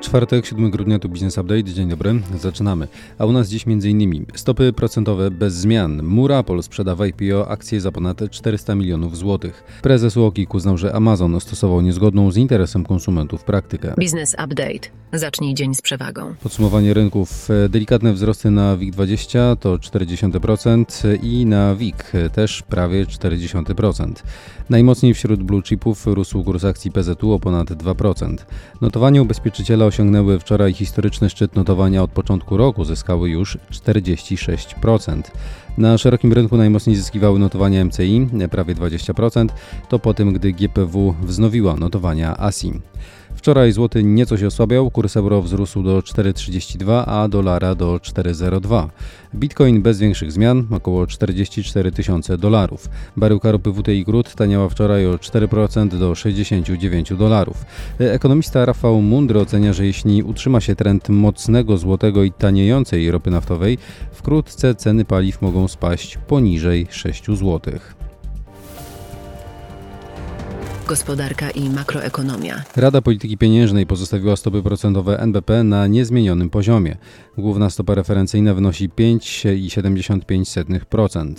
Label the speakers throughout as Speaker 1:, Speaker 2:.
Speaker 1: Czwartek, 7 grudnia to Business Update. Dzień dobry, zaczynamy. A u nas dziś m.in. stopy procentowe bez zmian. Murapol sprzeda w IPO akcje za ponad 400 milionów złotych. Prezes Łokik uznał, że Amazon stosował niezgodną z interesem konsumentów praktykę.
Speaker 2: Business Update. Zacznij dzień z przewagą.
Speaker 1: Podsumowanie rynków. Delikatne wzrosty na WIG20 to 0,4% i na WIG też prawie 0,4%. Najmocniej wśród blue chipów rósł kurs akcji PZU o ponad 2%. Notowanie ubezpieczyciela osiągnęły wczoraj historyczny szczyt notowania od początku roku, zyskały już 46%. Na szerokim rynku najmocniej zyskiwały notowania MCI, prawie 20%, to po tym, gdy GPW wznowiła notowania ASI. Wczoraj złoty nieco się osłabiał, kurs euro wzrósł do 4,32, a dolara do 4,02. Bitcoin bez większych zmian, około 44 tysiące dolarów. Baryłka ropy WTI Grud taniała wczoraj o 4% do 69 dolarów. Ekonomista Rafał Mundry ocenia, że jeśli utrzyma się trend mocnego złotego i taniejącej ropy naftowej, wkrótce ceny paliw mogą spaść poniżej 6 złotych.
Speaker 2: Gospodarka i makroekonomia.
Speaker 1: Rada Polityki Pieniężnej pozostawiła stopy procentowe NBP na niezmienionym poziomie. Główna stopa referencyjna wynosi 5,75%.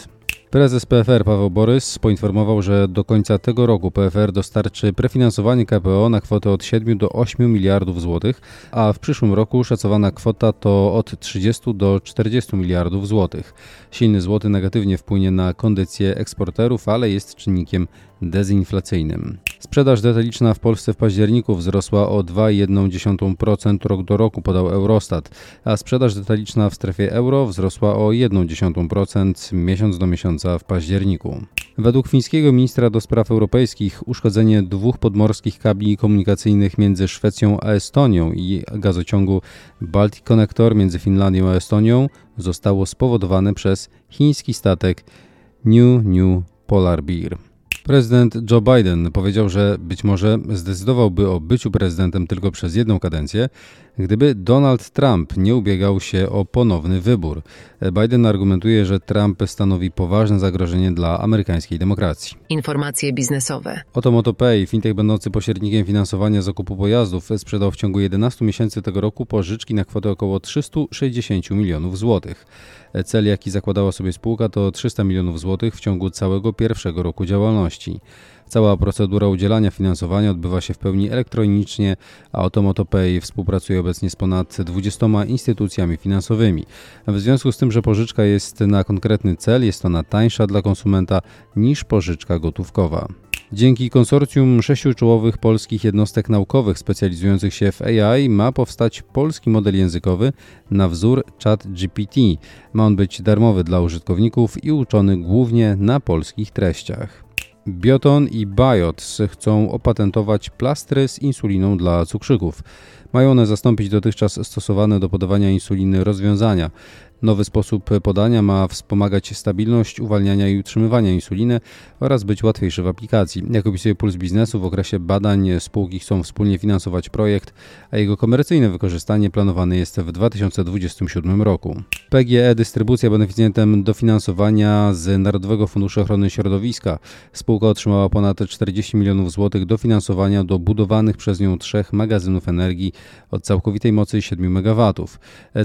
Speaker 1: Prezes PFR Paweł Borys poinformował, że do końca tego roku PFR dostarczy prefinansowanie KPO na kwotę od 7 do 8 miliardów złotych, a w przyszłym roku szacowana kwota to od 30 do 40 miliardów złotych. Silny złoty negatywnie wpłynie na kondycję eksporterów, ale jest czynnikiem dezinflacyjnym. Sprzedaż detaliczna w Polsce w październiku wzrosła o 2,1% rok do roku, podał Eurostat, a sprzedaż detaliczna w strefie euro wzrosła o 1,1% miesiąc do miesiąca w październiku. Według fińskiego ministra do spraw europejskich uszkodzenie dwóch podmorskich kabli komunikacyjnych między Szwecją a Estonią i gazociągu Baltic Connector między Finlandią a Estonią zostało spowodowane przez chiński statek New New Polar Bear. Prezydent Joe Biden powiedział, że być może zdecydowałby o byciu prezydentem tylko przez jedną kadencję, gdyby Donald Trump nie ubiegał się o ponowny wybór. Biden argumentuje, że Trump stanowi poważne zagrożenie dla amerykańskiej demokracji.
Speaker 2: Informacje biznesowe.
Speaker 1: Oto MotoPay, fintech będący pośrednikiem finansowania zakupu pojazdów, sprzedał w ciągu 11 miesięcy tego roku pożyczki na kwotę około 360 milionów złotych. Cel, jaki zakładała sobie spółka, to 300 milionów złotych w ciągu całego pierwszego roku działalności. Cała procedura udzielania finansowania odbywa się w pełni elektronicznie, a AutomotoPay współpracuje obecnie z ponad 20 instytucjami finansowymi. W związku z tym, że pożyczka jest na konkretny cel, jest ona tańsza dla konsumenta niż pożyczka gotówkowa. Dzięki konsorcjum sześciu czołowych polskich jednostek naukowych specjalizujących się w AI ma powstać polski model językowy na wzór ChatGPT. Ma on być darmowy dla użytkowników i uczony głównie na polskich treściach. Bioton i Biots chcą opatentować plastry z insuliną dla cukrzyków. Mają one zastąpić dotychczas stosowane do podawania insuliny rozwiązania. Nowy sposób podania ma wspomagać stabilność uwalniania i utrzymywania insuliny oraz być łatwiejszy w aplikacji. Jak opisuje Puls Biznesu, w okresie badań spółki chcą wspólnie finansować projekt, a jego komercyjne wykorzystanie planowane jest w 2027 roku. PGE Dystrybucja beneficjentem dofinansowania z Narodowego Funduszu Ochrony Środowiska. Spółka otrzymała ponad 40 milionów złotych dofinansowania do budowanych przez nią trzech magazynów energii o całkowitej mocy 7 MW.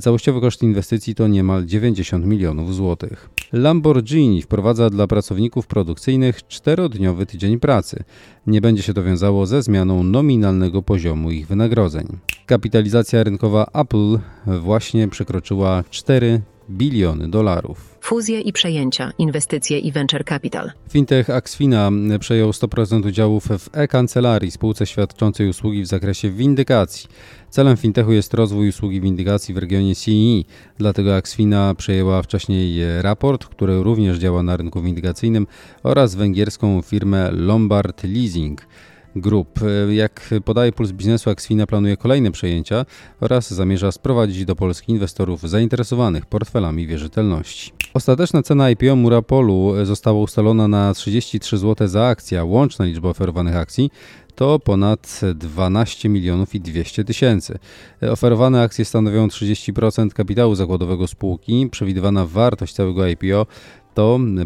Speaker 1: Całościowy koszt inwestycji to nie niemal 90 milionów złotych. Lamborghini wprowadza dla pracowników produkcyjnych czterodniowy tydzień pracy. Nie będzie się to wiązało ze zmianą nominalnego poziomu ich wynagrodzeń. Kapitalizacja rynkowa Apple właśnie przekroczyła 4 biliony dolarów.
Speaker 2: Fuzje i przejęcia, inwestycje i venture capital.
Speaker 1: Fintech Axfina przejął 100% udziałów w e-kancelarii, spółce świadczącej usługi w zakresie windykacji. Celem fintechu jest rozwój usługi windykacji w regionie CEE, dlatego Axfina przejęła wcześniej raport, który również działa na rynku windykacyjnym oraz węgierską firmę Lombard Leasing. Group. Jak podaje Puls Biznesu, Axfina planuje kolejne przejęcia oraz zamierza sprowadzić do Polski inwestorów zainteresowanych portfelami wierzytelności. Ostateczna cena IPO Murapolu została ustalona na 33 zł za akcję, łączna liczba oferowanych akcji to ponad 12 milionów i 200 tysięcy. Oferowane akcje stanowią 30% kapitału zakładowego spółki. Przewidywana wartość całego IPO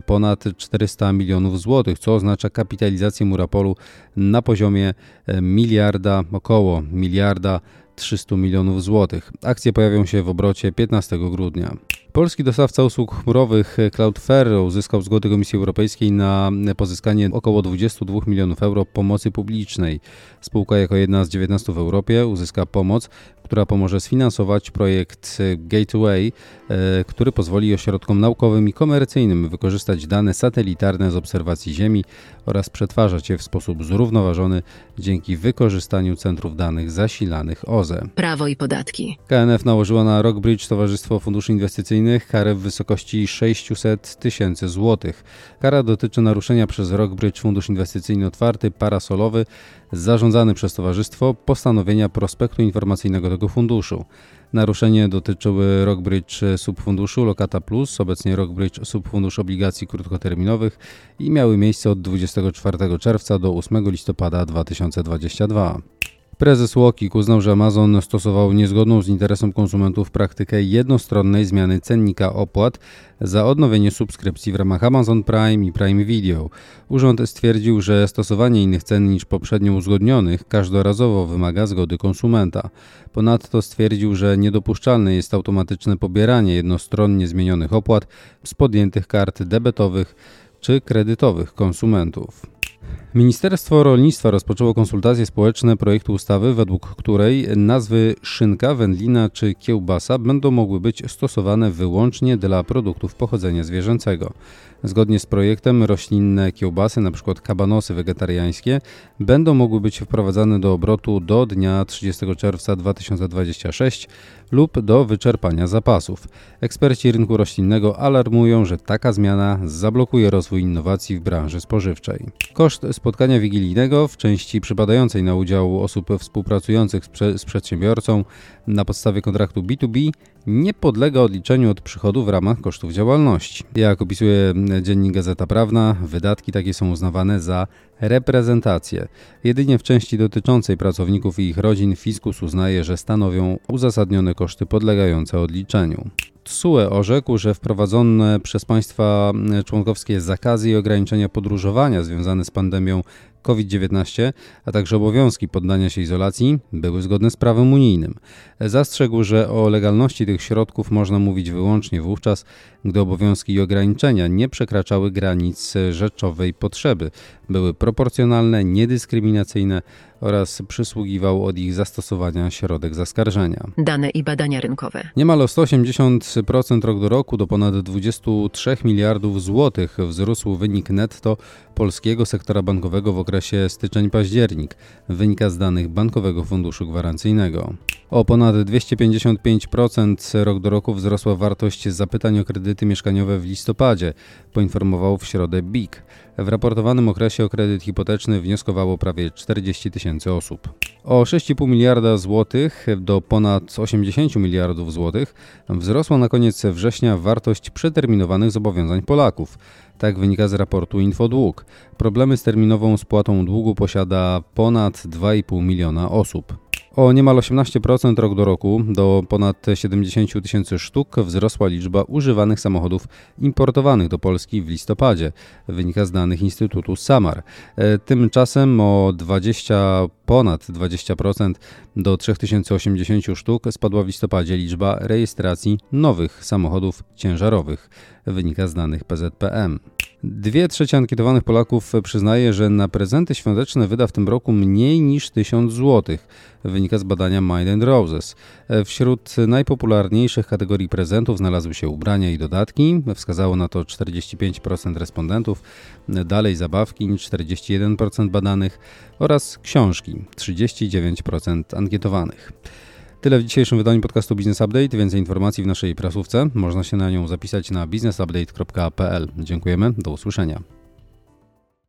Speaker 1: ponad 400 milionów złotych, co oznacza kapitalizację Murapolu na poziomie miliarda, około miliarda 300 milionów złotych. Akcje pojawią się w obrocie 15 grudnia. Polski dostawca usług chmurowych Cloudflare uzyskał zgodę Komisji Europejskiej na pozyskanie około 22 milionów euro pomocy publicznej. Spółka jako jedna z 19 w Europie uzyska pomoc, która pomoże sfinansować projekt Gateway, e, który pozwoli ośrodkom naukowym i komercyjnym wykorzystać dane satelitarne z obserwacji Ziemi oraz przetwarzać je w sposób zrównoważony dzięki wykorzystaniu centrów danych zasilanych OZE.
Speaker 2: Prawo i podatki.
Speaker 1: KNF nałożyła na Rockbridge Towarzystwo Funduszy Inwestycyjnych karę w wysokości 600 tysięcy złotych. Kara dotyczy naruszenia przez Rockbridge Fundusz Inwestycyjny Otwarty Parasolowy zarządzany przez towarzystwo postanowienia prospektu informacyjnego tego funduszu. Naruszenie dotyczyły Rockbridge Subfunduszu Lokata Plus, obecnie Rockbridge Subfundusz Obligacji Krótkoterminowych i miały miejsce od 24 czerwca do 8 listopada 2022. Prezes Łokik uznał, że Amazon stosował niezgodną z interesem konsumentów praktykę jednostronnej zmiany cennika opłat za odnowienie subskrypcji w ramach Amazon Prime i Prime Video. Urząd stwierdził, że stosowanie innych cen niż poprzednio uzgodnionych każdorazowo wymaga zgody konsumenta. Ponadto stwierdził, że niedopuszczalne jest automatyczne pobieranie jednostronnie zmienionych opłat z podjętych kart debetowych czy kredytowych konsumentów. Ministerstwo Rolnictwa rozpoczęło konsultacje społeczne projektu ustawy, według której nazwy szynka, wędlina czy kiełbasa będą mogły być stosowane wyłącznie dla produktów pochodzenia zwierzęcego. Zgodnie z projektem roślinne kiełbasy, np. kabanosy wegetariańskie, będą mogły być wprowadzane do obrotu do dnia 30 czerwca 2026 lub do wyczerpania zapasów. Eksperci rynku roślinnego alarmują, że taka zmiana zablokuje rozwój innowacji w branży spożywczej. Koszt spotkania wigilijnego w części przypadającej na udział osób współpracujących z, prze z przedsiębiorcą na podstawie kontraktu B2B nie podlega odliczeniu od przychodu w ramach kosztów działalności. Jak opisuje dziennik Gazeta Prawna, wydatki takie są uznawane za reprezentację. Jedynie w części dotyczącej pracowników i ich rodzin fiskus uznaje, że stanowią uzasadnione koszty podlegające odliczeniu. TSUE orzekł, że wprowadzone przez państwa członkowskie zakazy i ograniczenia podróżowania związane z pandemią COVID-19, a także obowiązki poddania się izolacji były zgodne z prawem unijnym. Zastrzegł, że o legalności tych środków można mówić wyłącznie wówczas, gdy obowiązki i ograniczenia nie przekraczały granic rzeczowej potrzeby, były proporcjonalne, niedyskryminacyjne oraz przysługiwał od ich zastosowania środek zaskarżenia.
Speaker 2: Dane i badania rynkowe.
Speaker 1: Niemal o 180% rok do roku do ponad 23 miliardów złotych wzrósł wynik netto polskiego sektora bankowego w okresie styczeń-październik, wynika z danych Bankowego Funduszu Gwarancyjnego. O ponad 255% rok do roku wzrosła wartość zapytań o kredyty mieszkaniowe w listopadzie, poinformował w środę BIK. W raportowanym okresie o kredyt hipoteczny wnioskowało prawie 40 tysięcy osób. O 6,5 miliarda złotych do ponad 80 miliardów złotych wzrosła na koniec września wartość przeterminowanych zobowiązań Polaków. Tak wynika z raportu Infodług. Problemy z terminową spłatą długu posiada ponad 2,5 miliona osób. O niemal 18% rok do roku do ponad 70 tysięcy sztuk wzrosła liczba używanych samochodów importowanych do Polski w listopadzie, wynika z danych Instytutu Samar. E, tymczasem o 20, ponad 20% do 3080 sztuk spadła w listopadzie liczba rejestracji nowych samochodów ciężarowych, wynika z danych PZPM. Dwie trzecie ankietowanych Polaków przyznaje, że na prezenty świąteczne wyda w tym roku mniej niż 1000 zł. Wynika z badania Mind and Roses. Wśród najpopularniejszych kategorii prezentów znalazły się ubrania i dodatki. Wskazało na to 45% respondentów. Dalej zabawki 41% badanych oraz książki 39% ankietowanych. Tyle w dzisiejszym wydaniu podcastu Business Update. Więcej informacji w naszej prasówce. Można się na nią zapisać na businessupdate.pl. Dziękujemy. Do usłyszenia.